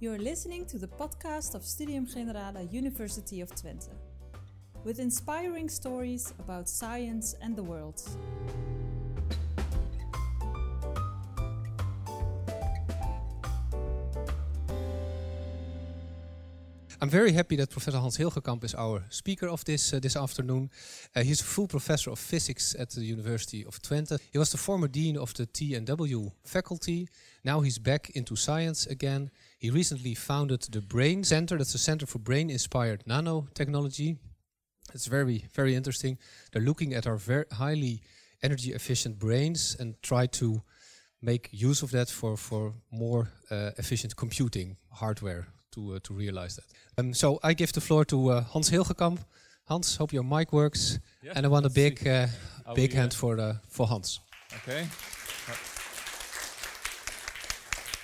You're listening to the podcast of Studium Generale University of Twente, with inspiring stories about science and the world. I'm very happy that Professor Hans Hilgenkamp is our speaker of this uh, this afternoon. Uh, he's a full professor of physics at the University of Twente. He was the former dean of the T&W faculty. Now he's back into science again. He recently founded the Brain Center. That's a center for brain-inspired nanotechnology. It's very very interesting. They're looking at our very highly energy efficient brains and try to make use of that for for more uh, efficient computing hardware to uh, to realize that. Um, so I give the floor to uh, Hans Hilgenkamp. Hans, hope your mic works, Yeah, and I want a big uh, big hand uh, for uh, for Hans. Okay.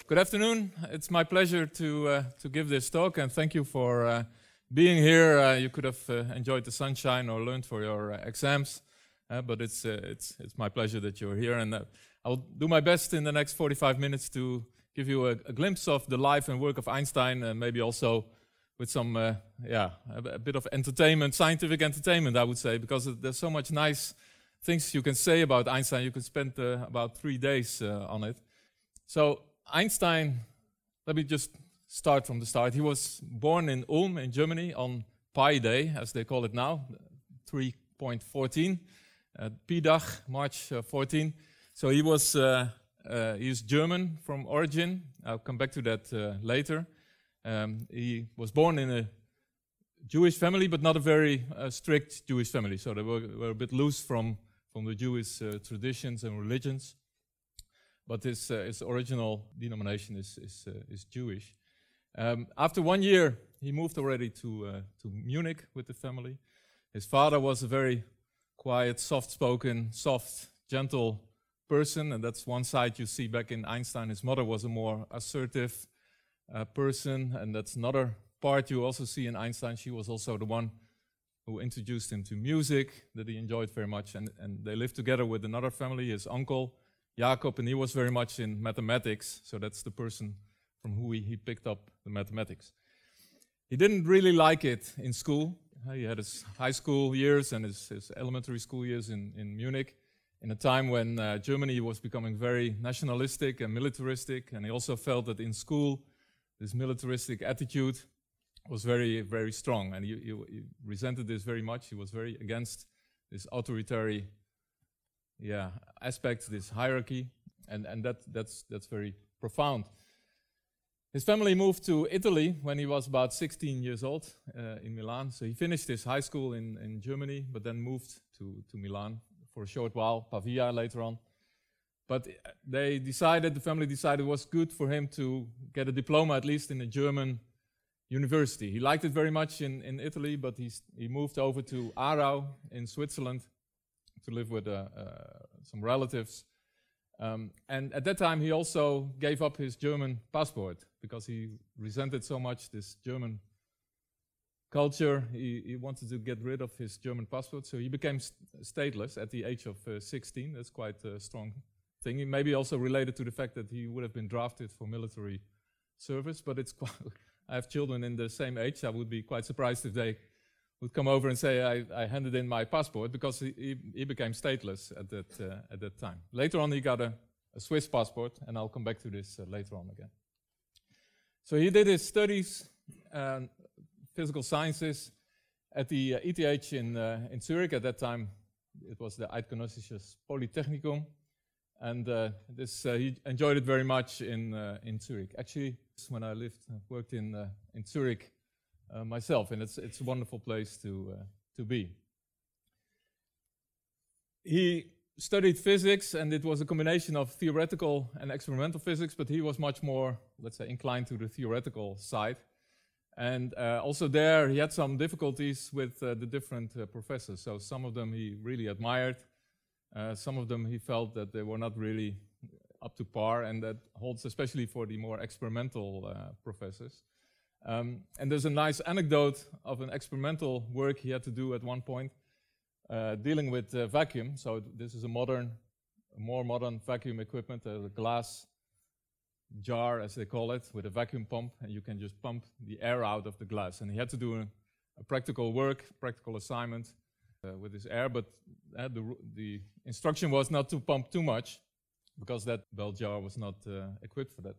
Good afternoon. It's my pleasure to uh, to give this talk, and thank you for uh, being here. Uh, you could have uh, enjoyed the sunshine or learned for your uh, exams, uh, but it's it's it's my pleasure that you're here, and I'll do my best in the next 45 minutes to give you a, a glimpse of the life and work of Einstein, and maybe also with some yeah a, a bit of entertainment, scientific entertainment, I would say, because there's so much nice things you can say about Einstein. You could spend about three days on it. So Einstein, let me just start from the start. He was born in Ulm in Germany on Pi Day, as they call it now, 3.14, uh, Pi-dag, March uh, 14. So he was uh, uh, he is German from origin. I'll come back to that uh, later. Um, he was born in a Jewish family, but not a very uh, strict Jewish family. So they were, were a bit loose from, from the Jewish uh, traditions and religions. But his, uh, his original denomination is, is, uh, is Jewish. Um, after one year, he moved already to, uh, to Munich with the family. His father was a very quiet, soft spoken, soft, gentle person, and that's one side you see back in Einstein. His mother was a more assertive uh, person, and that's another part you also see in Einstein. She was also the one who introduced him to music that he enjoyed very much, and, and they lived together with another family, his uncle Jacob, and he was very much in mathematics, so that's the person from who he, he picked up the mathematics. He didn't really like it in school. He had his high school years and his, his elementary school years in, in Munich in a time when uh, Germany was becoming very nationalistic and militaristic, and he also felt that in school this militaristic attitude was very, very strong, and he, he, he resented this very much. He was very against this authoritarian, yeah, aspect, this hierarchy, and, and that, that's, that's very profound. His family moved to Italy when he was about 16 years old uh, in Milan. So he finished his high school in, in Germany, but then moved to, to Milan for a short while, Pavia later on. But they decided, the family decided it was good for him to get a diploma, at least in a German university. He liked it very much in, in Italy, but he's, he moved over to Aarau in Switzerland to live with uh, uh, some relatives. Um, and at that time, he also gave up his German passport because he resented so much this German culture. He, he wanted to get rid of his German passport, so he became st- stateless at the age of uh, 16. That's quite a strong thing. It Maybe also related to the fact that he would have been drafted for military service, but it's quite. I have children in the same age. I would be quite surprised if they would come over and say, I, I handed in my passport because he, he, became stateless at that, uh, at that time. Later on, he got a, a Swiss passport, and I'll come back to this uh, later on again. So he did his studies, um, physical sciences, at the uh, ETH in, uh, in Zurich. At that time, it was the Eidgenössisches Polytechnikum. And uh, this, uh, he enjoyed it very much in, in Zurich. Actually, when I lived, worked in, in Zurich uh, myself, and it's, it's a wonderful place to, uh, to be. He studied physics, and it was a combination of theoretical and experimental physics, but he was much more, let's say, inclined to the theoretical side. And uh, also there, he had some difficulties with uh, the different uh, professors. So some of them he really admired, uh, some of them he felt that they were not really up to par, and that holds especially for the more experimental uh, professors. Um, and there's a nice anecdote of an experimental work he had to do at one point, uh, dealing with uh, vacuum. So this is a modern, more modern vacuum equipment, a glass jar, as they call it, with a vacuum pump, and you can just pump the air out of the glass. And he had to do a, a practical work, practical assignment uh, with his air, but uh, the, the instruction was not to pump too much, because that bell jar was not uh, equipped for that.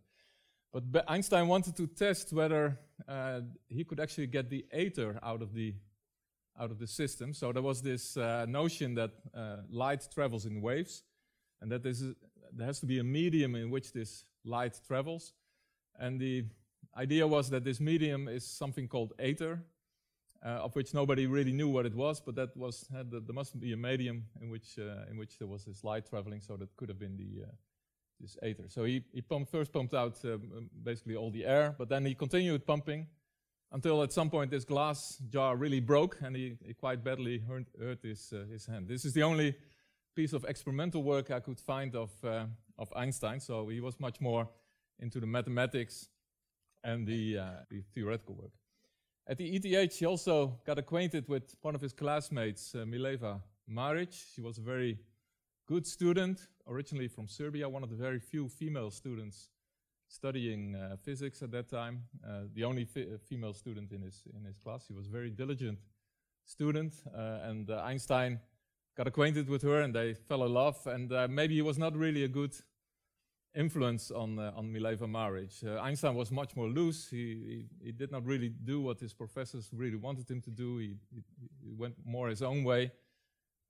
But Einstein wanted to test whether uh, he could actually get the ether out of the out of the system. So there was this uh, notion that uh, light travels in waves, and that there has to be a medium in which this light travels. And the idea was that this medium is something called ether, uh, of which nobody really knew what it was, but that was uh, there must be a medium in which uh, in which there was this light traveling, so that could have been the this ether. So he, he pumped, first pumped out um, basically all the air, but then he continued pumping until at some point this glass jar really broke and he, he quite badly hurt, hurt his, uh, his hand. This is the only piece of experimental work I could find of, uh, of Einstein, so he was much more into the mathematics and the, uh, the theoretical work. At the ETH, he also got acquainted with one of his classmates, uh, Mileva Maric. She was a very good student, originally from Serbia, one of the very few female students studying uh, physics at that time, uh, the only female student in his, in his class. He was a very diligent student, uh, and uh, Einstein got acquainted with her and they fell in love, and uh, maybe he was not really a good influence on, uh, on Mileva Maric. Einstein was much more loose. He, he, he, did not really do what his professors really wanted him to do. He, he went more his own way.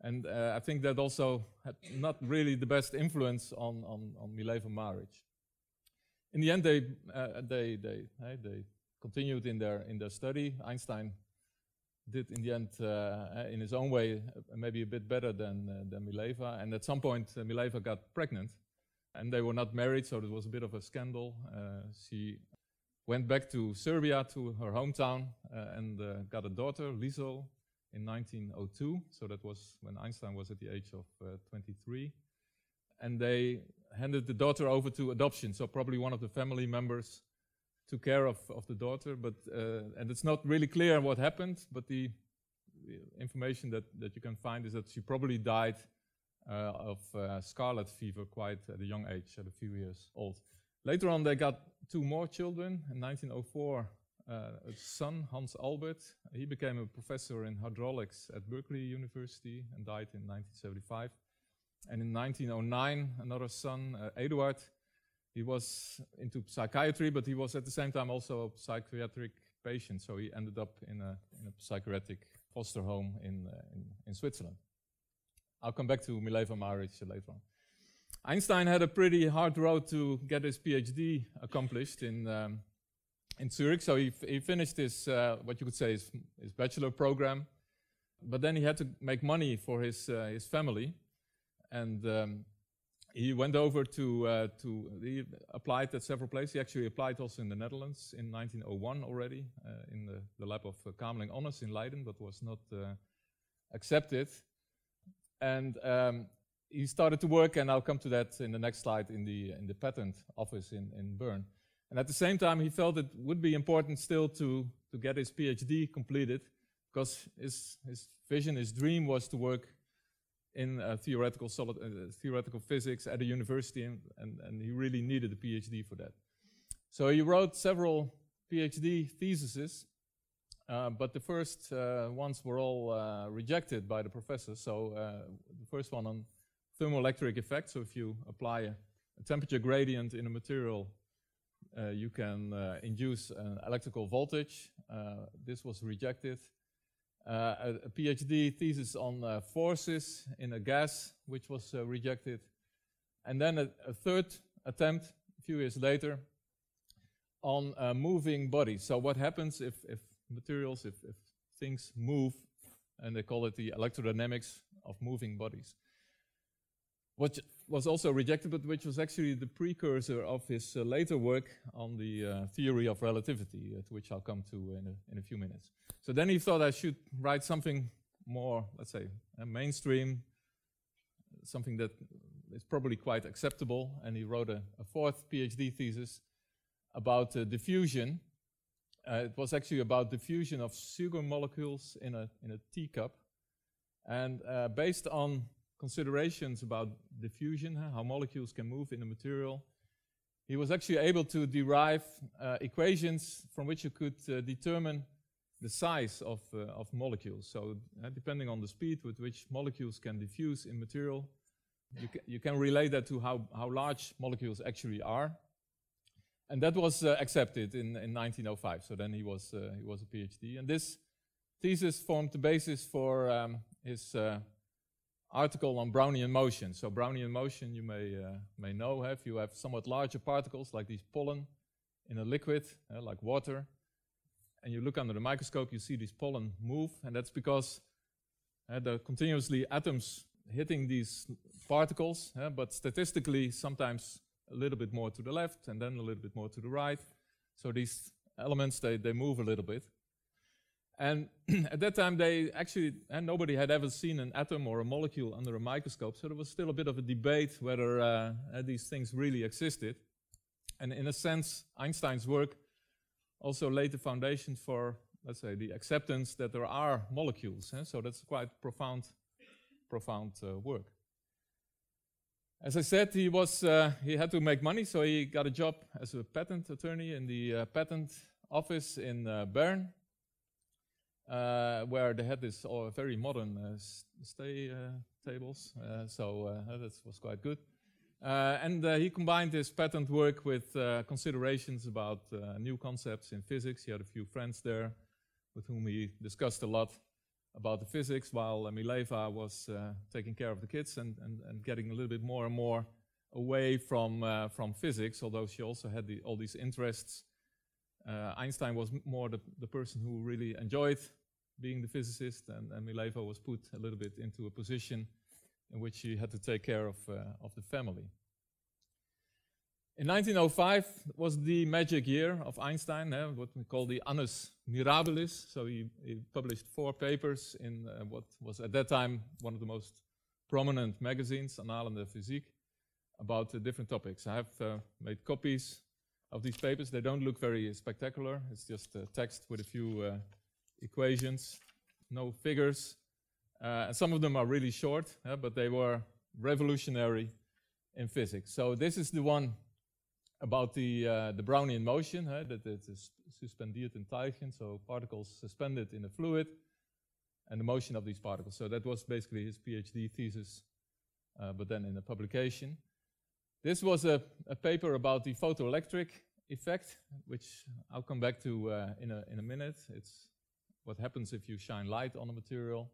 And uh, I think that also had not really the best influence on, on, on Mileva Maric. In the end, they, uh, they, they, hey, they continued in their, in their study. Einstein did in the end, uh, in his own way, uh, maybe a bit better than, uh, than Mileva. And at some point, uh, Mileva got pregnant. And they were not married, so it was a bit of a scandal. she went back to Serbia, to her hometown, and got a daughter, Liesl, in 1902. So that was when Einstein was at the age of uh, 23. And they handed the daughter over to adoption. So probably one of the family members took care of, of the daughter. But uh, and it's not really clear what happened. But the, the, information that, that you can find is that she probably died uh, of uh, scarlet fever quite at a young age, at a few years old. Later on, they got two more children. In 1904, uh, son, Hans Albert. He became a professor in hydraulics at Berkeley University and died in 1975. And in 1909, another son, uh, Eduard, he was into psychiatry, but he was at the same time also a psychiatric patient. So he ended up in a, in a psychiatric foster home in, uh, in, in, Switzerland. I'll come back to Mileva Maric later on. Einstein had a pretty hard road to get his PhD accomplished in um, in Zurich. So he, he finished his, uh, what you could say, his, his, bachelor program. But then he had to make money for his, uh, his family. And um, he went over to, uh, to, he applied at several places. He actually applied also in the Netherlands in 1901 already, uh, in the, the lab of uh, Kamerlingh Onnes in Leiden, but was not uh, accepted. And um, he started to work, and I'll come to that in the next slide, in the, in the patent office in, in Bern. And at the same time, he felt it would be important still to, to get his PhD completed because his, his vision, his dream was to work in uh, theoretical, solid, uh, theoretical physics at a university, and, and, and, he really needed a PhD for that. So he wrote several PhD theses, uh, but the first uh, ones were all uh, rejected by the professors. So uh, the first one on thermoelectric effect. So if you apply a, a temperature gradient in a material you can uh, induce an electrical voltage. Uh, this was rejected. A, a, PhD thesis on forces in a gas, which was rejected. And then a, a, third attempt a few years later on moving bodies. So what happens if, if materials, if, if things move, and they call it the electrodynamics of moving bodies. What was also rejected, but which was actually the precursor of his uh, later work on the uh, theory of relativity, uh, to which I'll come to in a, in a few minutes. So then he thought I should write something more, let's say, mainstream, something that is probably quite acceptable, and he wrote a, a fourth PhD thesis about uh, diffusion. Uh, it was actually about diffusion of sugar molecules in a, in a teacup. And uh, based on considerations about diffusion, how molecules can move in a material, he was actually able to derive uh, equations from which you could uh, determine the size of, uh, of molecules. So, uh, depending on the speed with which molecules can diffuse in material, you, ca you can relate that to how, how large molecules actually are. And that was uh, accepted in, in 1905. So then he was, uh, he was a PhD. And this thesis formed the basis for um, his article on Brownian motion. So Brownian motion, you may, uh, may know, have you have somewhat larger particles like these pollen in a liquid, uh, like water. And you look under the microscope, you see these pollen move. And that's because uh, continuously atoms hitting these particles, but statistically sometimes a little bit more to the left and then a little bit more to the right. So these elements, they, they move a little bit. And at that time, they actually, and nobody had ever seen an atom or a molecule under a microscope, so there was still a bit of a debate whether uh, these things really existed. And in a sense, Einstein's work also laid the foundation for, let's say, the acceptance that there are molecules. Eh? So that's quite profound, profound uh, work. As I said, he was uh, he had to make money, so he got a job as a patent attorney in the uh, patent office in uh, Bern, where they had this uh, very modern uh, stay tables. so that was quite good. and he combined his patent work with considerations about new concepts in physics. He had a few friends there with whom he discussed a lot about the physics while uh, Mileva was uh, taking care of the kids and, and, and getting a little bit more and more away from, uh, from physics, although she also had the, all these interests. Uh, Einstein was more the, the person who really enjoyed being the physicist, and, and Mileva was put a little bit into a position in which she had to take care of, uh, of the family. In 1905 was the magic year of Einstein, eh, what we call the annus mirabilis. So he, he published four papers in uh, what was at that time one of the most prominent magazines, Annalen der Physik, about uh, different topics. I have uh, made copies of these papers. They don't look very spectacular. It's just text with a few uh, equations, no figures. Uh, and some of them are really short, eh, but they were revolutionary in physics. So this is the one about the, uh, the Brownian motion, huh, that it is suspendierten Teilchen, so particles suspended in a fluid, and the motion of these particles. So that was basically his PhD thesis, uh, but then in a publication. This was a, a, paper about the photoelectric effect, which I'll come back to uh, in, a, in a minute. It's what happens if you shine light on a material.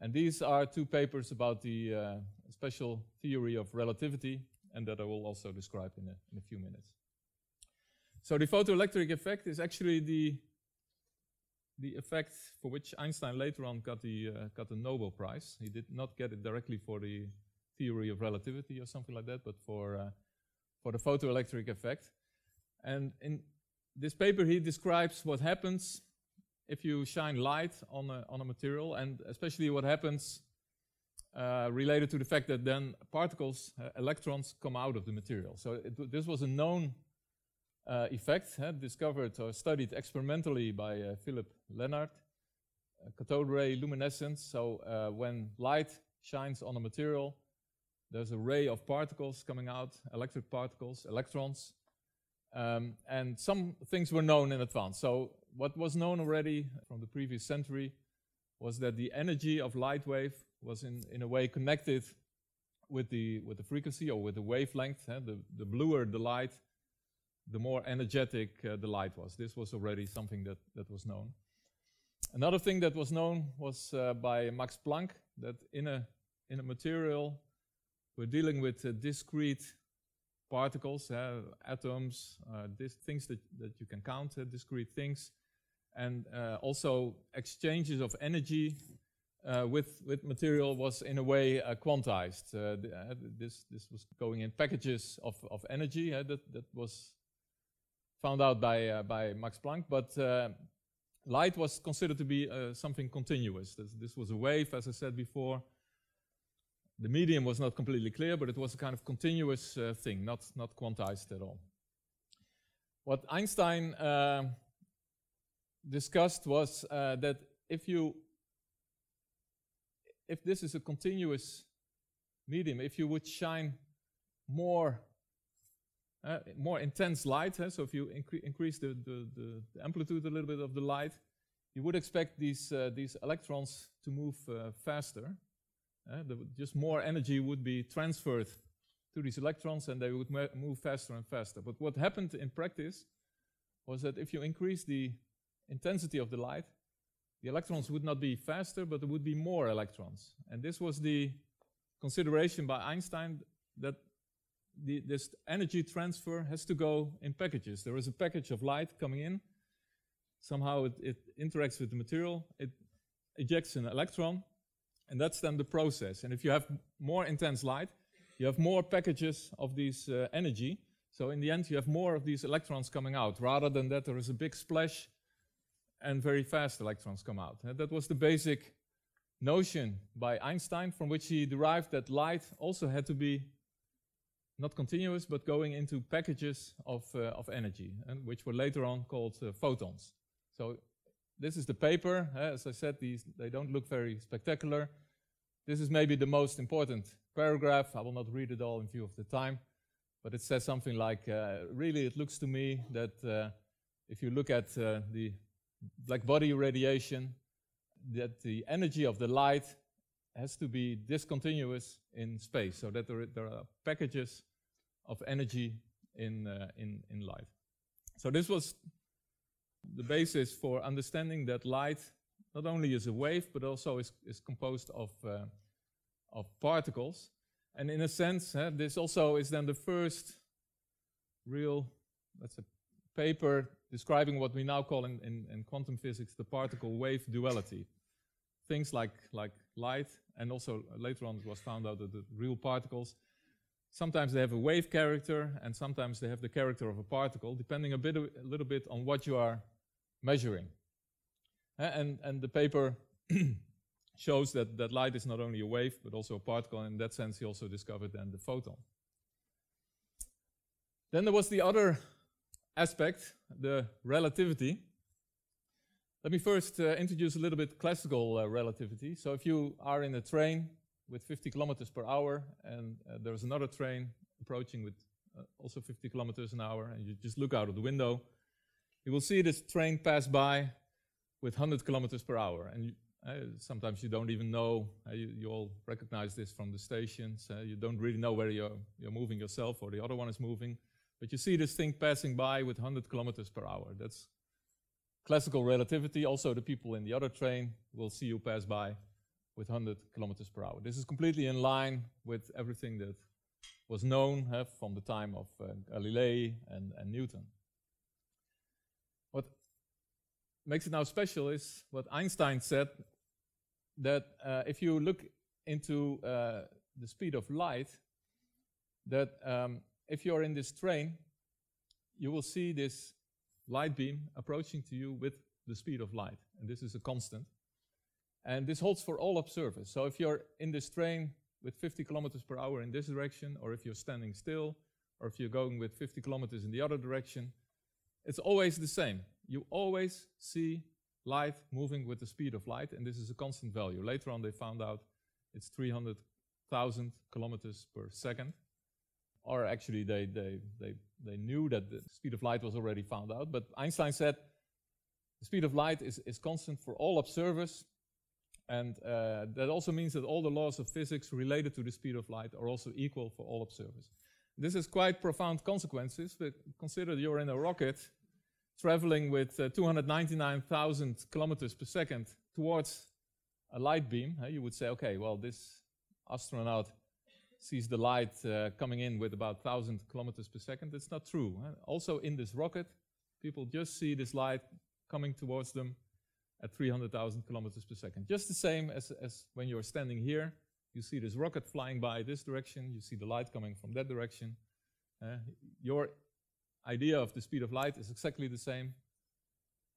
And these are two papers about the uh, special theory of relativity, and that I will also describe in a, in a few minutes. So the photoelectric effect is actually the the effect for which Einstein later on got the uh, got the Nobel Prize. He did not get it directly for the theory of relativity or something like that, but for uh, for the photoelectric effect. And in this paper, he describes what happens if you shine light on a, on a material, and especially what happens uh, related to the fact that then particles, uh, electrons, come out of the material. So it, this was a known uh, effect uh, discovered or studied experimentally by uh, Philipp Lenard, cathode ray luminescence. So when light shines on a material, there's a ray of particles coming out, electric particles, electrons, um, and some things were known in advance. So what was known already from the previous century was that the energy of light wave was in, in a way connected with the, with the frequency or with the wavelength. Eh? The, the bluer the light, the more energetic uh, the light was. This was already something that, that was known. Another thing that was known was uh, by Max Planck that in a, in a material we're dealing with uh, discrete particles, uh, atoms, uh, things that, that you can count, uh, discrete things, and uh, also exchanges of energy uh, with with material was in a way uh, quantized. This this was going in packages of of energy that that was found out by by Max Planck, but. light was considered to be something continuous. This, this was a wave, as I said before. The medium was not completely clear, but it was a kind of continuous thing, not, not quantized at all. What Einstein discussed was that if you if this is a continuous medium, if you would shine more uh, more intense light. Uh, so if you incre increase the, the, the, the, amplitude a little bit of the light, you would expect these, uh, these electrons to move uh, faster. Uh, just more energy would be transferred to these electrons and they would move faster and faster. But what happened in practice was that if you increase the intensity of the light, the electrons would not be faster, but there would be more electrons. And this was the consideration by Einstein that the, this energy transfer has to go in packages. There is a package of light coming in. Somehow it, it interacts with the material. It ejects an electron. And that's then the process. And if you have more intense light, you have more packages of this uh, energy. So in the end, you have more of these electrons coming out. Rather than that, there is a big splash and very fast electrons come out. And that was the basic notion by Einstein from which he derived that light also had to be not continuous, but going into packages of, uh, of energy, and which were later on called uh, photons. So this is the paper. Uh, as I said, these, they don't look very spectacular. This is maybe the most important paragraph. I will not read it all in view of the time, but it says something like, uh, really, it looks to me that uh, if you look at uh, the black body radiation, that the energy of the light has to be discontinuous in space, so that there, there are packages of energy in, uh, in, in light. So this was the basis for understanding that light not only is a wave, but also is, is composed of, uh, of particles. And in a sense, uh, this also is then the first real, that's a paper describing what we now call in, in, in quantum physics the particle wave duality. Things like, like light, and also later on it was found out that the real particles, sometimes they have a wave character, and sometimes they have the character of a particle, depending a, bit, a little bit on what you are measuring. And, and the paper shows that, that light is not only a wave, but also a particle. And in that sense, he also discovered then the photon. Then there was the other aspect, the relativity. Let me first uh, introduce a little bit classical uh, relativity. So if you are in a train with 50 kilometers per hour and uh, there's another train approaching with uh, also 50 kilometers an hour and you just look out of the window, you will see this train pass by with 100 kilometers per hour. And you, uh, sometimes you don't even know, uh, you, you, all recognize this from the stations, you don't really know where you're, you're moving yourself or the other one is moving. But you see this thing passing by with 100 kilometers per hour. That's classical relativity. Also, the people in the other train will see you pass by with 100 kilometers per hour. This is completely in line with everything that was known uh, from the time of uh, Galilei and, and, Newton. What makes it now special is what Einstein said that uh, if you look into uh, the speed of light, that um, if you're in this train, you will see this light beam approaching to you with the speed of light. And this is a constant. And this holds for all observers. So if you're in this train with 50 kilometers per hour in this direction, or if you're standing still, or if you're going with 50 kilometers in the other direction, it's always the same. You always see light moving with the speed of light, and this is a constant value. Later on, they found out it's 300,000 kilometers per second or actually they, they, they, they knew that the speed of light was already found out, but Einstein said the speed of light is, is constant for all observers, and uh, that also means that all the laws of physics related to the speed of light are also equal for all observers. This has quite profound consequences, but consider you're in a rocket traveling with uh, 299,000 kilometers per second towards a light beam. Uh, you would say, okay, well, this astronaut sees the light uh, coming in with about 1,000 kilometers per second. It's not true. Also in this rocket, people just see this light coming towards them at 300,000 kilometers per second. Just the same as, as when you're standing here, you see this rocket flying by this direction, you see the light coming from that direction. Uh, your idea of the speed of light is exactly the same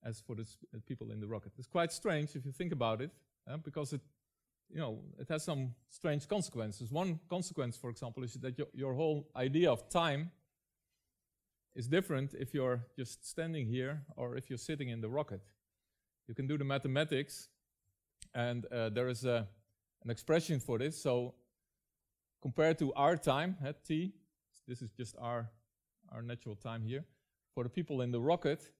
as for the people in the rocket. It's quite strange if you think about it, uh, because it you know, it has some strange consequences. One consequence, for example, is that your, your whole idea of time is different if you're just standing here or if you're sitting in the rocket. You can do the mathematics, and uh, there is a, an expression for this. So, compared to our time at t, this is just our our natural time here. For the people in the rocket,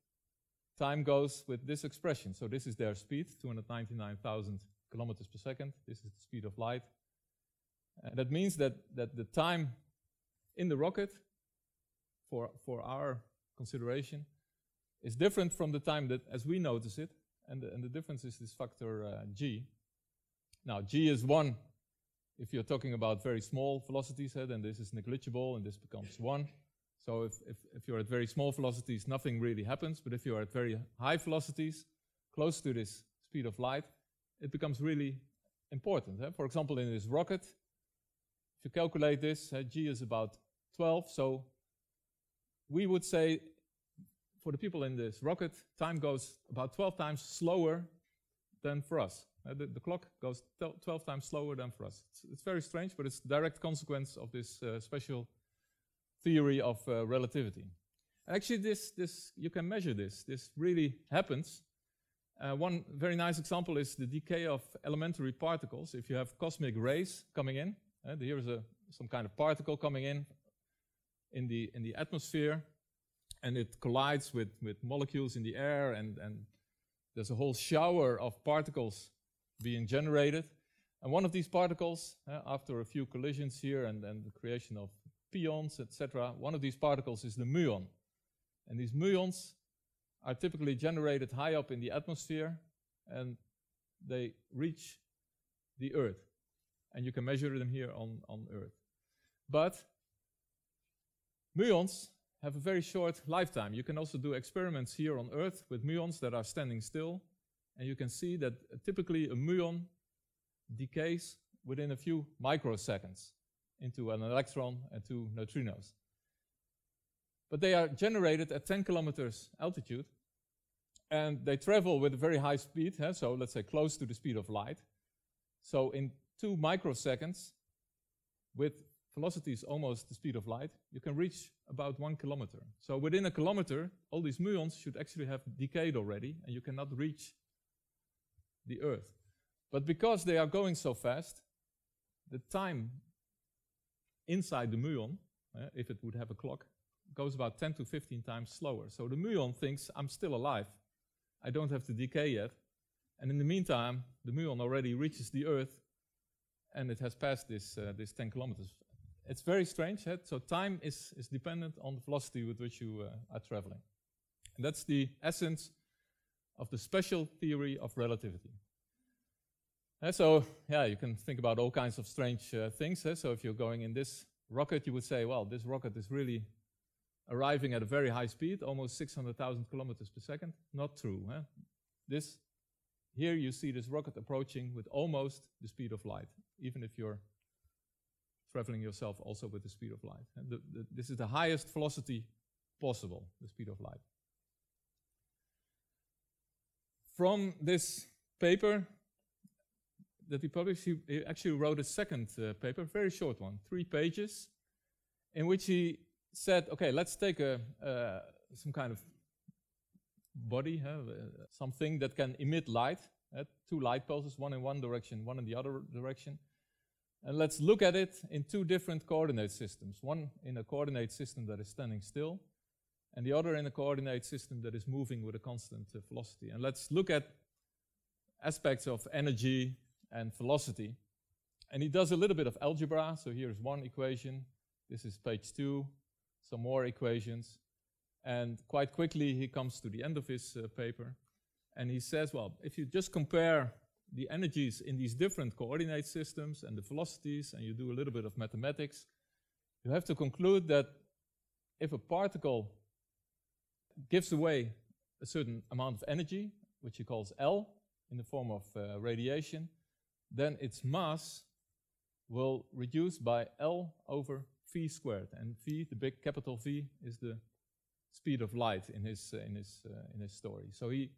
time goes with this expression. So this is their speed, 299,000 kilometers per second. This is the speed of light. And that means that, that the time in the rocket, for, for our consideration, is different from the time that as we notice it. And the, and the difference is this factor uh, g. Now, g is 1 if you're talking about very small velocities, eh, then this is negligible and this becomes 1. So if, if, if, you're at very small velocities, nothing really happens. But if you're at very high velocities, close to this speed of light, it becomes really important. Eh? For example, in this rocket, if you calculate this, uh, g is about 12. So we would say for the people in this rocket, time goes about 12 times slower than for us. Uh, the, the, clock goes 12 times slower than for us. It's, it's, very strange, but it's a direct consequence of this uh, special theory of uh, relativity. Actually, this, this, you can measure this. This really happens. Uh, one very nice example is the decay of elementary particles. If you have cosmic rays coming in, uh, here is a, some kind of particle coming in in the, in the atmosphere, and it collides with, with molecules in the air, and, and there's a whole shower of particles being generated. And one of these particles, uh, after a few collisions here and, and the creation of pions, etc., one of these particles is the muon. And these muons are typically generated high up in the atmosphere and they reach the Earth. And you can measure them here on, on Earth. But muons have a very short lifetime. You can also do experiments here on Earth with muons that are standing still and you can see that uh, typically a muon decays within a few microseconds into an electron and two neutrinos. But they are generated at 10 kilometers altitude, and they travel with a very high speed, so let's say close to the speed of light. So in two microseconds, with velocities almost the speed of light, you can reach about one kilometer. So within a kilometer, all these muons should actually have decayed already, and you cannot reach the Earth. But because they are going so fast, the time inside the muon, uh, if it would have a clock, goes about 10 to 15 times slower. So the muon thinks, I'm still alive. I don't have to decay yet. And in the meantime, the muon already reaches the Earth and it has passed this, uh, this 10 kilometers. It's very strange. Eh? So time is, is dependent on the velocity with which you uh, are traveling. And that's the essence of the special theory of relativity. Uh, so, yeah, you can think about all kinds of strange uh, things. Uh, so, if you're going in this rocket, you would say, well, this rocket is really arriving at a very high speed, almost 600,000 kilometers per second. Not true. This, here you see this rocket approaching with almost the speed of light, even if you're traveling yourself also with the speed of light. The, the, this is the highest velocity possible, the speed of light from this paper that he published, he, he actually wrote a second uh, paper, very short one, three pages, in which he said, okay, let's take a, uh, some kind of body, uh, something that can emit light, uh, two light pulses, one in one direction, one in the other direction. And let's look at it in two different coordinate systems. One in a coordinate system that is standing still, and the other in a coordinate system that is moving with a constant uh, velocity. And let's look at aspects of energy and velocity. And he does a little bit of algebra. So here's one equation. This is page two. Some more equations. And quite quickly, he comes to the end of his uh, paper. And he says, well, if you just compare the energies in these different coordinate systems and the velocities, and you do a little bit of mathematics, you have to conclude that if a particle gives away a certain amount of energy, which he calls L, in the form of uh, radiation, then its mass will reduce by L over v squared. And v, the big capital V, is the speed of light in his, uh, in his, uh, in his story. So he,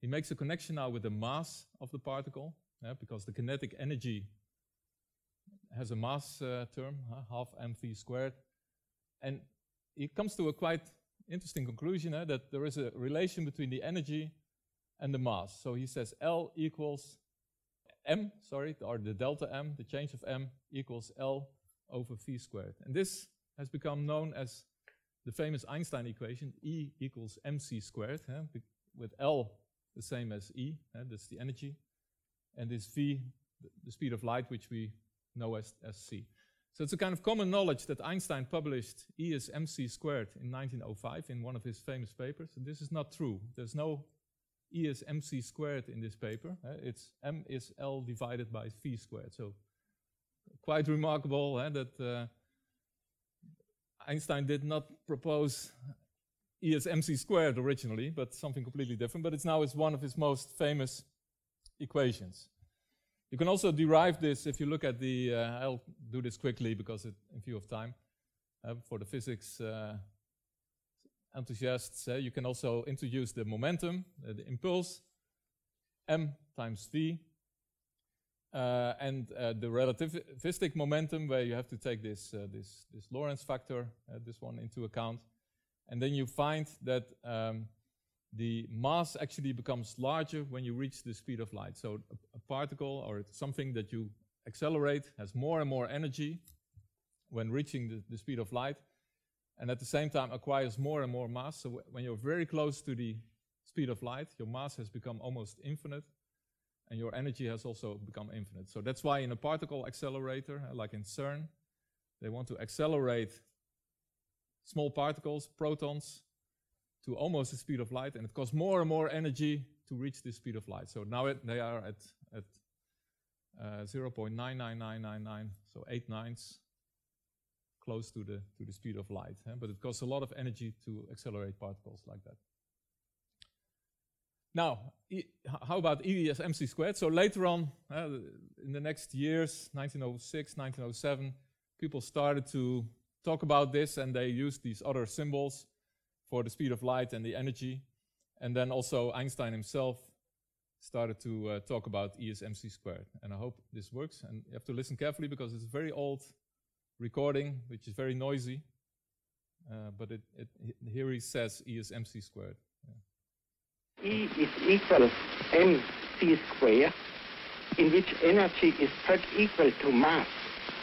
he makes a connection now with the mass of the particle, yeah, because the kinetic energy has a mass uh, term, half mv squared. And he comes to a quite interesting conclusion eh, that there is a relation between the energy and the mass. So he says L equals m, sorry, or the delta m, the change of m equals L over v squared. And this has become known as the famous Einstein equation, E equals mc squared, huh, with L the same as E, huh, that's the energy, and this V, the speed of light, which we know as, as c. So it's a kind of common knowledge that Einstein published E is mc squared in 1905 in one of his famous papers. And this is not true. There's no E is mc squared in this paper. Uh, it's m is L divided by v squared. So quite remarkable uh, that uh, Einstein did not propose Is mc squared originally, but something completely different. But it's now is one of his most famous equations. You can also derive this if you look at the, uh, I'll do this quickly because it, in view of time, uh, for the physics uh, enthusiasts, uh, you can also introduce the momentum, uh, the impulse, m times v, uh, and the relativistic momentum where you have to take this, this, this Lorentz factor, this one into account. And then you find that um, the mass actually becomes larger when you reach the speed of light. So a, a, particle or something that you accelerate has more and more energy when reaching the, the, speed of light, and at the same time acquires more and more mass. So when you're very close to the speed of light, your mass has become almost infinite, and your energy has also become infinite. So that's why in a particle accelerator, like in CERN, they want to accelerate small particles, protons, to almost the speed of light, and it costs more and more energy to reach the speed of light. So now it, they are at, at uh, 0.99999, so eight nines, close to the, to the speed of light. Eh? But it costs a lot of energy to accelerate particles like that. Now, e how about E as mc squared? So later on, uh, in the next years, 1906, 1907, people started to talk about this and they used these other symbols for the speed of light and the energy. And then also Einstein himself started to uh, talk about E is mc squared. And I hope this works. And you have to listen carefully because it's a very old recording, which is very noisy. Uh, but it, it, here he says E is mc squared. Yeah. E is equal mc squared, in which energy is put equal to mass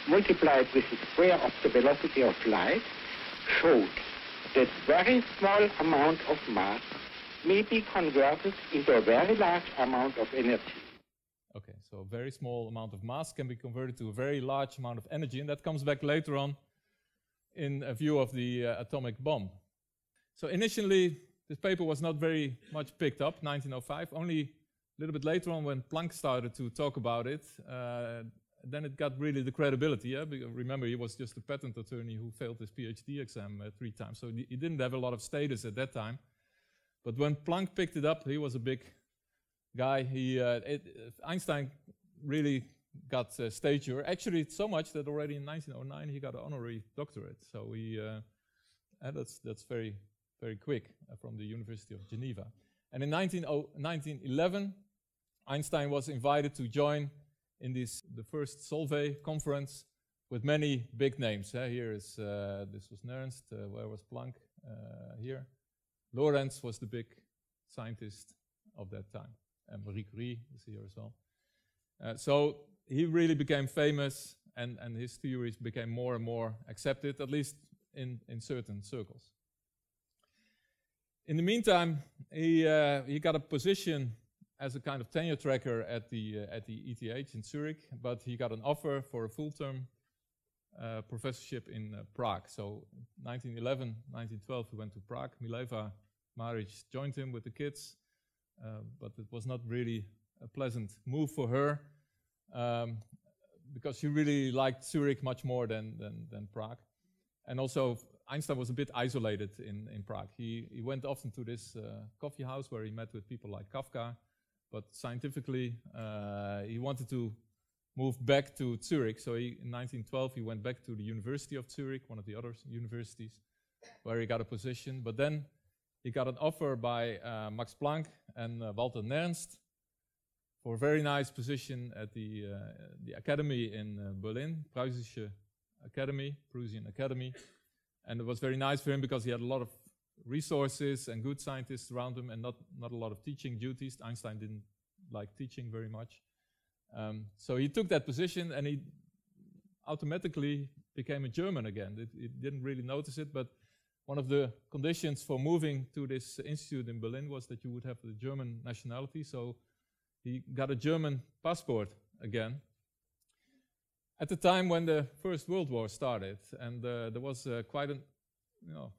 multiplied with the square of the velocity of light, showed that very small amount of mass may be converted into a very large amount of energy. Okay, so a very small amount of mass can be converted to a very large amount of energy, and that comes back later on in a view of the uh, atomic bomb. So initially, this paper was not very much picked up, 1905. Only a little bit later on, when Planck started to talk about it, uh, then it got really the credibility. Yeah? Because remember, he was just a patent attorney who failed his PhD exam uh, three times, so he didn't have a lot of status at that time. But when Planck picked it up, he was a big guy. He uh, it, Einstein really got uh, stature. Actually, so much that already in 1909 he got an honorary doctorate. So he uh, that's that's very very quick uh, from the University of Geneva. And in 19, 1911, Einstein was invited to join in this the first Solvay conference with many big names. Uh, here is uh, this was Nernst. Uh, where was Planck? Uh, here, Lorentz was the big scientist of that time, and Marie Curie is here as well. So he really became famous, and and his theories became more and more accepted, at least in in certain circles. In the meantime, he he got a position as a kind of tenure tracker at the uh, at the ETH in Zurich, but he got an offer for a full-term uh, professorship in uh, Prague. So 1911, 1912, he went to Prague. Mileva Maric joined him with the kids, uh, but it was not really a pleasant move for her um, because she really liked Zurich much more than, than, than Prague. And also, Einstein was a bit isolated in, in Prague. He, he went often to this uh, coffee house where he met with people like Kafka, but scientifically, uh, he wanted to move back to Zurich. So he, in 1912, he went back to the University of Zurich, one of the other universities, where he got a position. But then he got an offer by uh, Max Planck and uh, Walther Nernst for a very nice position at the, uh, the academy in uh, Berlin, Preußische Academy, Prussian Academy. And it was very nice for him because he had a lot of resources and good scientists around him and not, not a lot of teaching duties. Einstein didn't like teaching very much. Um, so he took that position and he automatically became a German again. It, didn't really notice it, but one of the conditions for moving to this institute in Berlin was that you would have the German nationality. So he got a German passport again. At the time when the First World War started, and uh, there was uh, quite a, you know,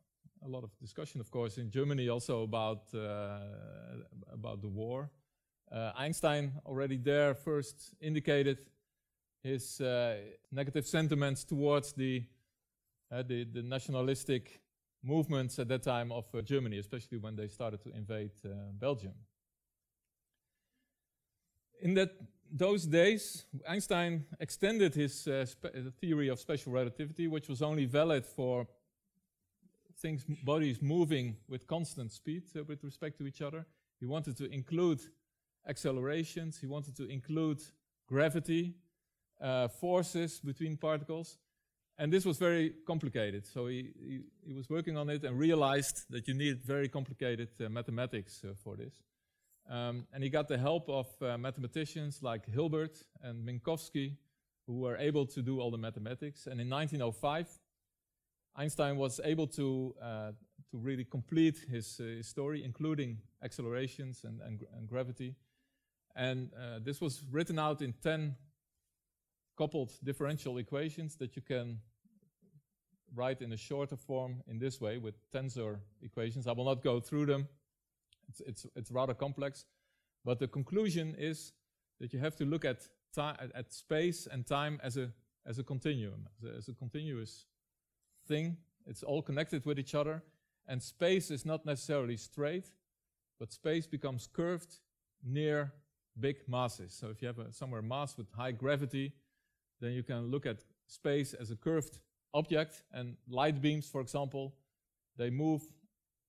a lot of discussion, of course, in Germany also about uh, about the war. Uh, Einstein already there first indicated his uh, negative sentiments towards the, the, the nationalistic movements at that time of uh, Germany, especially when they started to invade uh, Belgium. In that those days, Einstein extended his uh, theory of special relativity, which was only valid for things, bodies moving with constant speed uh, with respect to each other. He wanted to include accelerations. He wanted to include gravity, uh, forces between particles. And this was very complicated. So he, he, he, was working on it and realized that you need very complicated uh, mathematics uh, for this. Um, and he got the help of uh, mathematicians like Hilbert and Minkowski, who were able to do all the mathematics. And in 1905, Einstein was able to, uh, to really complete his, uh, his, story, including accelerations and, and, and gravity. And uh, this was written out in 10 coupled differential equations that you can write in a shorter form in this way with tensor equations. I will not go through them. It's, it's, it's rather complex. But the conclusion is that you have to look at, at space and time as a, as a continuum, as a, as a continuous thing. It's all connected with each other. And space is not necessarily straight, but space becomes curved near big masses. So if you have a, somewhere mass with high gravity, then you can look at space as a curved object, and light beams, for example, they move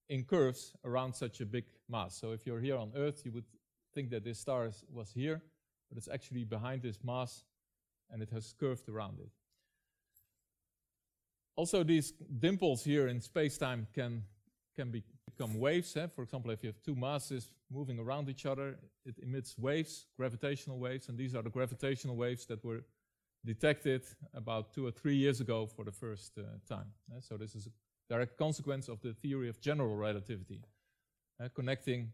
in curves around such a big mass. So if you're here on Earth, you would think that this star is, was here, but it's actually behind this mass, and it has curved around it. Also, these dimples here in space-time can, can be, become waves. Eh? For example, if you have two masses moving around each other, it emits waves, gravitational waves, and these are the gravitational waves that were detected about two or three years ago for the first uh, time. Uh, so this is a direct consequence of the theory of general relativity, uh, connecting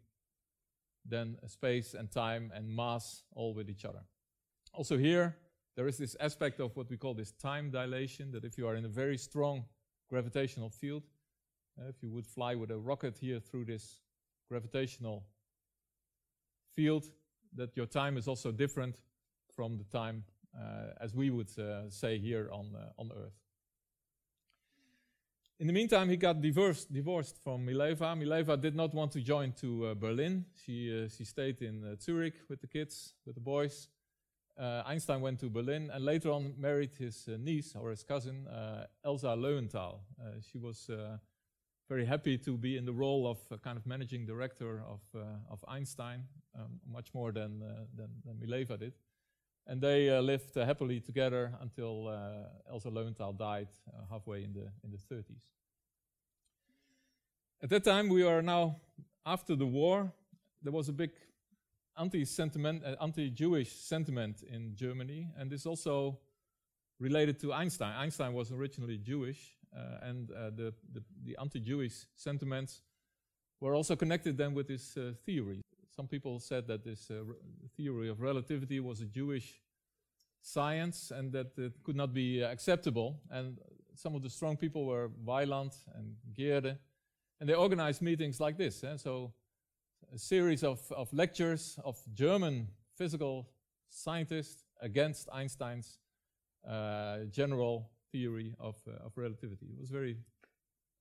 then space and time and mass all with each other. Also here, there is this aspect of what we call this time dilation, that if you are in a very strong gravitational field, uh, if you would fly with a rocket here through this gravitational field, that your time is also different from the time uh, as we would uh, say here on, uh, on Earth. In the meantime, he got divorced, divorced from Mileva. Mileva did not want to join to uh, Berlin. She, uh, she stayed in Zurich with the kids, with the boys. Einstein went to Berlin and later on married his niece or his cousin, Elsa Löwenthal. she was very happy to be in the role of kind of managing director of, of Einstein, um, much more than, than, than Mileva did. And they uh, lived uh, happily together until uh, Elsa Löwenthal died uh, halfway in the, in the 30s. At that time, we are now after the war. There was a big anti-sentiment, uh, anti-Jewish sentiment in Germany, and this also related to Einstein. Einstein was originally Jewish, uh, and the, the, the anti-Jewish sentiments were also connected then with this theory. Some people said that this uh, theory of relativity was a Jewish science and that it could not be acceptable. And some of the strong people were Weyland and Gehrcke. And they organized meetings like this. Eh? So, a series of, of lectures of German physical scientists against Einstein's uh, general theory of, uh, of relativity. It was very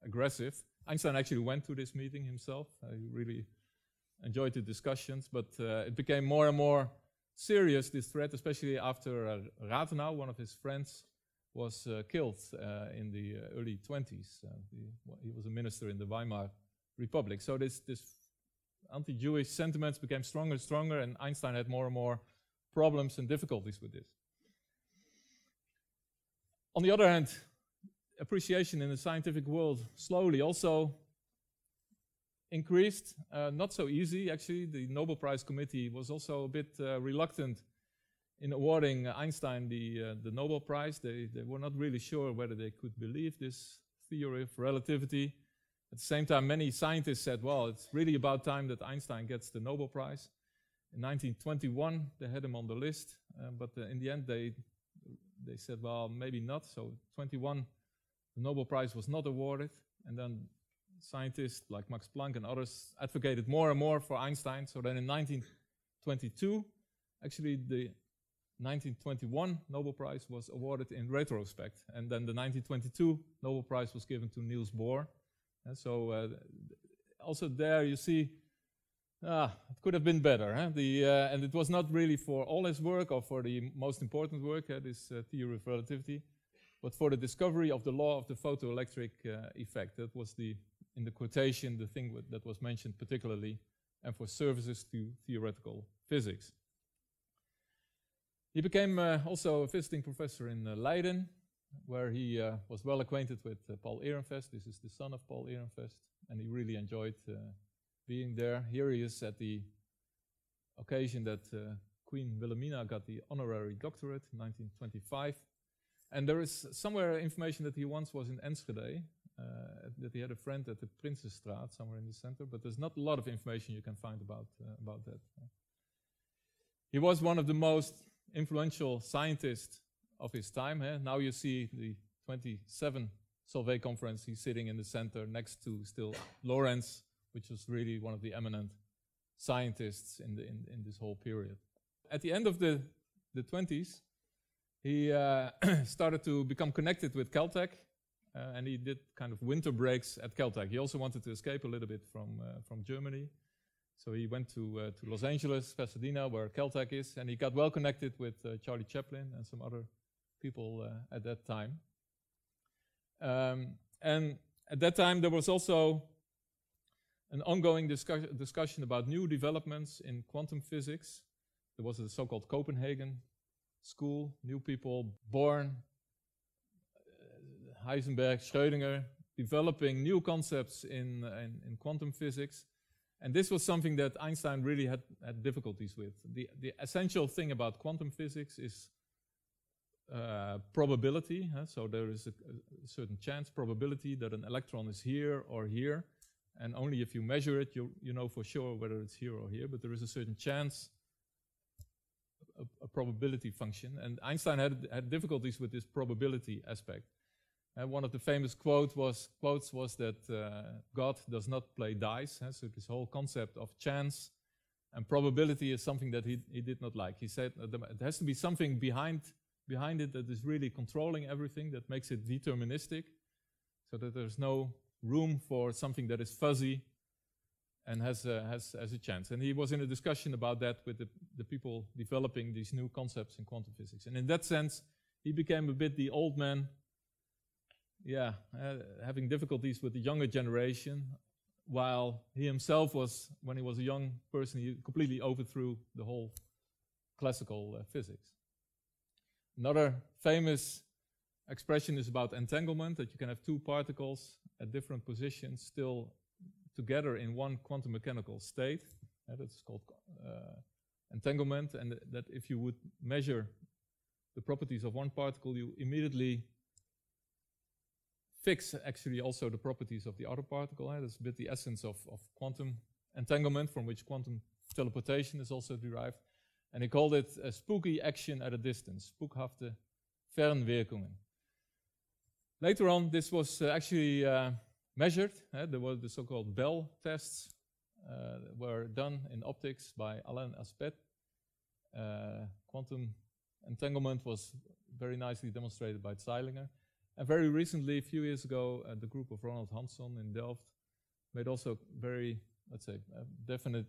aggressive. Einstein actually went to this meeting himself. He really enjoyed the discussions, but uh, it became more and more serious, this threat, especially after uh, Rathenau, one of his friends, was uh, killed uh, in the uh, early 20s. Uh, he was a minister in the Weimar Republic. So this, this anti-Jewish sentiments became stronger and stronger, and Einstein had more and more problems and difficulties with this. On the other hand, appreciation in the scientific world slowly also increased. Uh, not so easy, actually. The Nobel Prize Committee was also a bit uh, reluctant in awarding Einstein the, uh, the Nobel Prize. They, they were not really sure whether they could believe this theory of relativity. At the same time, many scientists said, well, it's really about time that Einstein gets the Nobel Prize. In 1921, they had him on the list, uh, but uh, in the end, they, they said, well, maybe not. So, 21, the Nobel Prize was not awarded. And then scientists like Max Planck and others advocated more and more for Einstein. So, then in 1922, actually, the 1921 Nobel Prize was awarded in retrospect. And then the 1922 Nobel Prize was given to Niels Bohr. And so uh, also there you see, ah, it could have been better. Huh? The, uh, and it was not really for all his work or for the most important work, uh, this uh, theory of relativity, but for the discovery of the law of the photoelectric uh, effect. That was the, in the quotation, the thing that was mentioned particularly, and for services to theoretical physics. He became uh, also a visiting professor in Leiden, where he uh, was well acquainted with uh, Paul Ehrenfest. This is the son of Paul Ehrenfest, and he really enjoyed uh, being there. Here he is at the occasion that uh, Queen Wilhelmina got the honorary doctorate in 1925. And there is somewhere information that he once was in Enschede, uh, that he had a friend at the Prinsenstraat, somewhere in the center, but there's not a lot of information you can find about, uh, about that. He was one of the most influential scientists of his time. Eh? Now you see the 27 Solvay conference, he's sitting in the center next to still Lorentz, which was really one of the eminent scientists in, the, in, in this whole period. At the end of the, the 20s, he uh, started to become connected with Caltech, uh, and he did kind of winter breaks at Caltech. He also wanted to escape a little bit from, uh, from Germany. So he went to, uh, to Los Angeles, Pasadena, where Caltech is, and he got well connected with uh, Charlie Chaplin and some other people uh, at that time. Um, and at that time, there was also an ongoing discuss discussion about new developments in quantum physics. There was a so-called Copenhagen school, new people Born, uh, Heisenberg, Schrödinger, developing new concepts in, in, in, quantum physics. And this was something that Einstein really had, had difficulties with. The, the essential thing about quantum physics is uh, probability. Huh? So there is a, a, certain chance probability that an electron is here or here. And only if you measure it, you, you know for sure whether it's here or here. But there is a certain chance, a, a probability function. And Einstein had, had difficulties with this probability aspect. And one of the famous quote was, quotes was that uh, God does not play dice. Huh? So this whole concept of chance and probability is something that he, he did not like. He said uh, there has to be something behind behind it that is really controlling everything, that makes it deterministic, so that there's no room for something that is fuzzy and has a, has, has a chance. And he was in a discussion about that with the, the people developing these new concepts in quantum physics. And in that sense, he became a bit the old man, yeah, uh, having difficulties with the younger generation, while he himself was, when he was a young person, he completely overthrew the whole classical uh, physics. Another famous expression is about entanglement, that you can have two particles at different positions still together in one quantum mechanical state. Uh, that's called uh, entanglement, and th that if you would measure the properties of one particle, you immediately fix actually also the properties of the other particle. That's a bit the essence of, of quantum entanglement, from which quantum teleportation is also derived. And he called it a spooky action at a distance, spukhafte Fernwirkungen. Later on, this was uh, actually uh, measured. Uh, there were the so-called Bell tests uh, were done in optics by Alain Aspect. Uh, quantum entanglement was very nicely demonstrated by Zeilinger. And very recently, a few years ago, the group of Ronald Hanson in Delft made also very, let's say, definite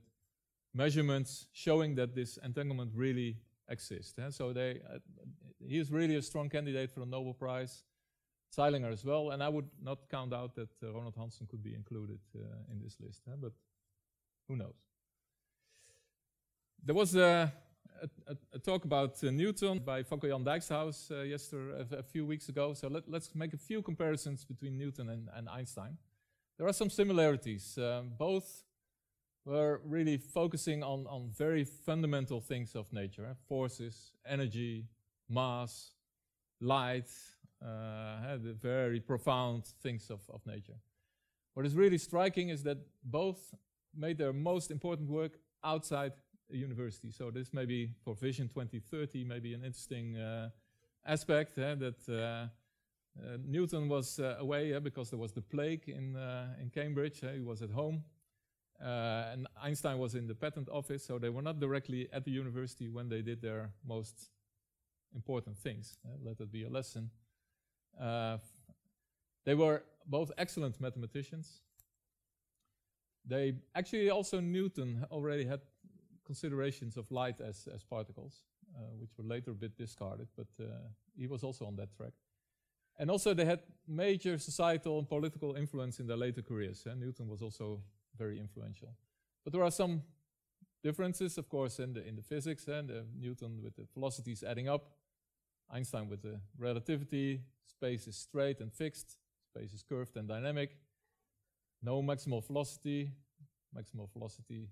measurements showing that this entanglement really exists. Eh? So they, uh, he is really a strong candidate for the Nobel Prize. Zeilinger as well, and I would not count out that uh, Ronald Hanson could be included uh, in this list, eh? but who knows. There was a, a, a talk about uh, Newton by Fokko Jan Dijksterhuis uh, yesterday, a, few weeks ago, so let, us make a few comparisons between Newton and, and Einstein. There are some similarities. Both we're really focusing on, on very fundamental things of nature eh? forces, energy, mass, light, uh, the very profound things of, of nature. what is really striking is that both made their most important work outside a university. So this may be for Vision 2030, maybe an interesting uh, aspect eh, that uh, uh, Newton was uh, away because there was the plague in, uh, in Cambridge. he was at home. Uh, and Einstein was in the patent office, so they were not directly at the university when they did their most important things. let that be a lesson. they were both excellent mathematicians. They actually also Newton already had considerations of light as, as particles, uh, which were later a bit discarded, but uh, he was also on that track. And also they had major societal and political influence in their later careers. And Newton was also very influential. But there are some differences, of course, in the, in the physics, and uh, Newton with the velocities adding up, Einstein with the relativity, space is straight and fixed, space is curved and dynamic, no maximal velocity, maximal velocity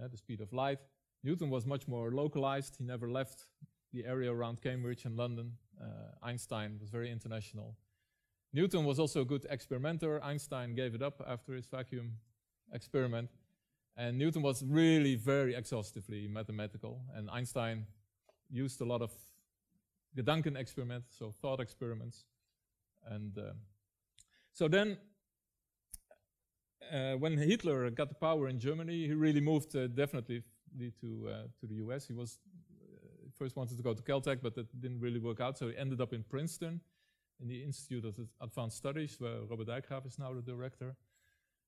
uh, the speed of light. Newton was much more localized. He never left the area around Cambridge and London. Uh, Einstein was very international. Newton was also a good experimenter. Einstein gave it up after his vacuum experiment. And Newton was really very exhaustively mathematical. And Einstein used a lot of Gedanken experiments, so thought experiments. And uh, so then uh, when Hitler got the power in Germany, he really moved uh, definitely to uh, to the U.S. He was uh, first wanted to go to Caltech, but that didn't really work out. So he ended up in Princeton, in the Institute of Advanced Studies, where Robert Dijkgraaf is now the director.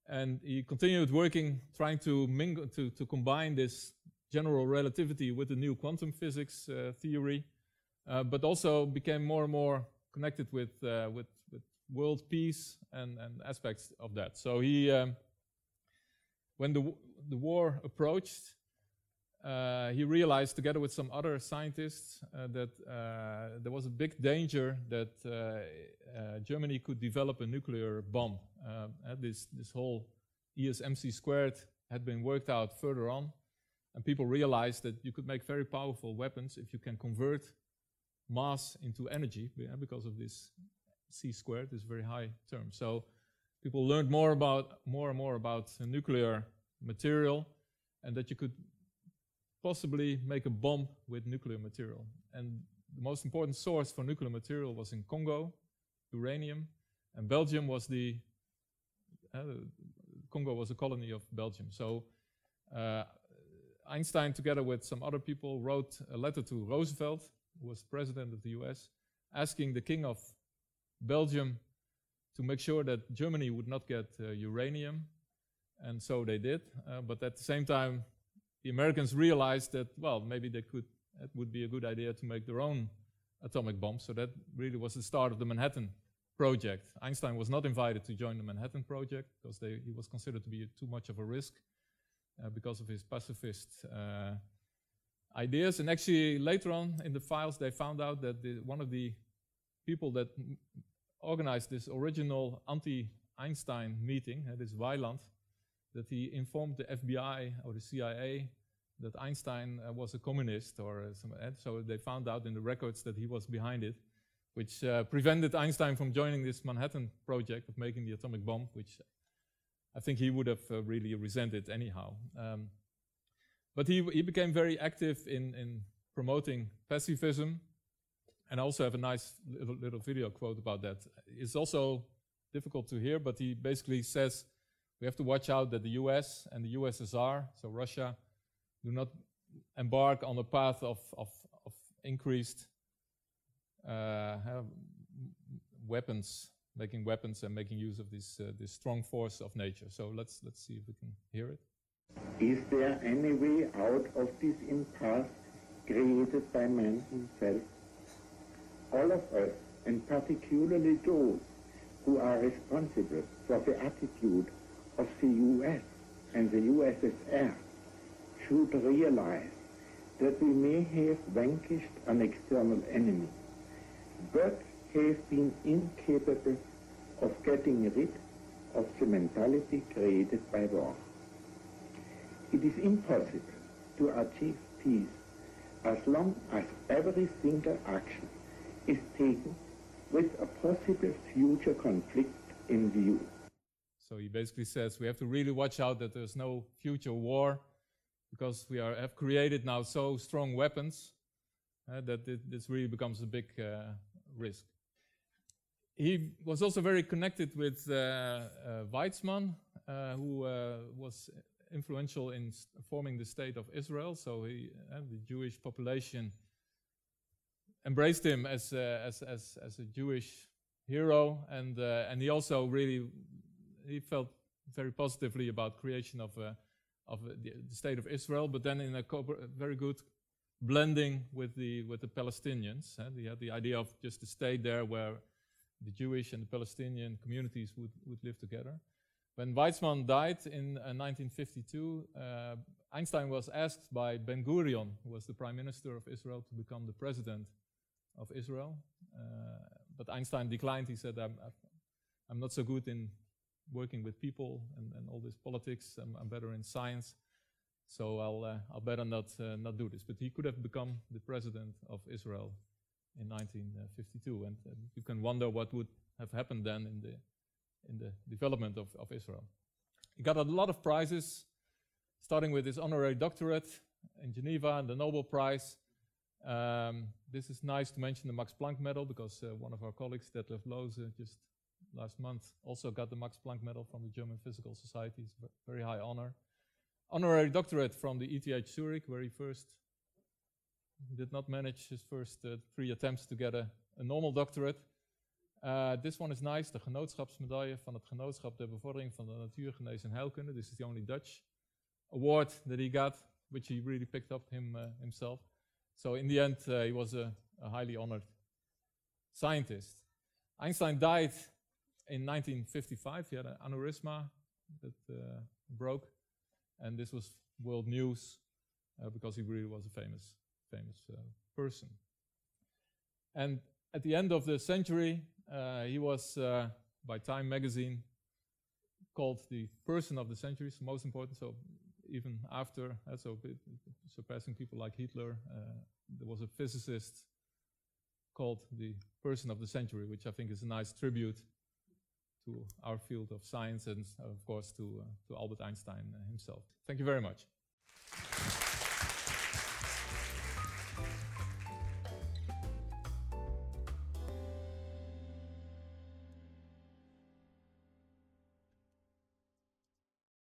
And he continued working, trying to mingle, to, to combine this general relativity with the new quantum physics uh, theory, uh, but also became more and more connected with, with world peace and, and aspects of that. So he, um, when the, the war approached, uh, he realized, together with some other scientists, uh, that uh, there was a big danger that uh, uh, Germany could develop a nuclear bomb. This, this whole ESMC squared had been worked out further on, and people realized that you could make very powerful weapons if you can convert mass into energy because of this c squared this very high term. So people learned more about more and more about nuclear material, and that you could possibly make a bomb with nuclear material. And the most important source for nuclear material was in Congo, uranium, and Belgium was the uh, Congo was a colony of Belgium. So uh, Einstein, together with some other people, wrote a letter to Roosevelt, who was president of the U.S., asking the king of Belgium to make sure that Germany would not get uh, uranium. And so they did. Uh, but at the same time, the Americans realized that, well, maybe they could, it would be a good idea to make their own atomic bomb. So that really was the start of the Manhattan Project. Einstein was not invited to join the Manhattan Project because they, he was considered to be too much of a risk uh, because of his pacifist uh, ideas. And actually, later on in the files, they found out that the, one of the people that organized this original anti-Einstein meeting, uh, this Weyland, that he informed the FBI or the CIA that Einstein uh, was a communist or uh, uh, so they found out in the records that he was behind it, which uh, prevented Einstein from joining this Manhattan project of making the atomic bomb, which I think he would have uh, really resented anyhow. Um, but he, he became very active in, in promoting pacifism and I also have a nice little, little video quote about that. It's also difficult to hear, but he basically says we have to watch out that the US and the USSR, so Russia, do not embark on a path of, of, of increased uh, weapons, making weapons and making use of this, uh, this strong force of nature. So let's, let's see if we can hear it. Is there any way out of this impasse created by man himself? all of us, and particularly those who are responsible for the attitude of the US and the USSR, should realize that we may have vanquished an external enemy, but have been incapable of getting rid of the mentality created by war. It is impossible to achieve peace as long as every single action is taken with a possible future conflict in view. So he basically says we have to really watch out that there's no future war because we are, have created now so strong weapons uh, that it, this really becomes a big uh, risk. He was also very connected with uh, uh Weizmann, uh, who uh, was influential in forming the state of Israel. So he, the Jewish population embraced him as, as, as, as a Jewish hero, and, and he also really he felt very positively about creation of of the, the, state of Israel, but then in a very good blending with the with the Palestinians. They had the idea of just a state there where the Jewish and the Palestinian communities would, would live together. When Weizmann died in uh, 1952, uh, Einstein was asked by Ben Gurion, who was the prime minister of Israel, to become the president of Israel. Uh, but Einstein declined. He said, I'm, I'm not so good in working with people and, and all this politics. I'm, I'm better in science. So I'll, uh, I'll better not, uh, not do this. But he could have become the president of Israel in 1952. And uh, you can wonder what would have happened then in the, in the development of, of Israel. He got a lot of prizes, starting with his honorary doctorate in Geneva and the Nobel Prize. Um, this is nice to mention the Max Planck Medal because uh, one of our colleagues, Detlef Lohse, just last month also got the Max Planck Medal from the German Physical Society. It's a very high honor. Honorary doctorate from the ETH Zurich, where he first did not manage his first uh, three attempts to get a, a normal doctorate. Uh, this one is nice, de genootschapsmedaille van het Genootschap der Bevordering van de Natuurgenees en Heilkunde. This is the only Dutch award that he got, which he really picked up him, uh, himself. So in the end, uh, he was a, a highly honored scientist. Einstein died in 1955, he had an aneurysma that uh, broke, and this was world news uh, because he really was a famous, famous uh, person. And at the end of the century, uh, he was uh, by Time magazine called the person of the century, so most important. So even after, uh, so surpassing people like Hitler, there was a physicist called the person of the century, which I think is a nice tribute to our field of science and, of course, to, uh, to Albert Einstein himself. Thank you very much.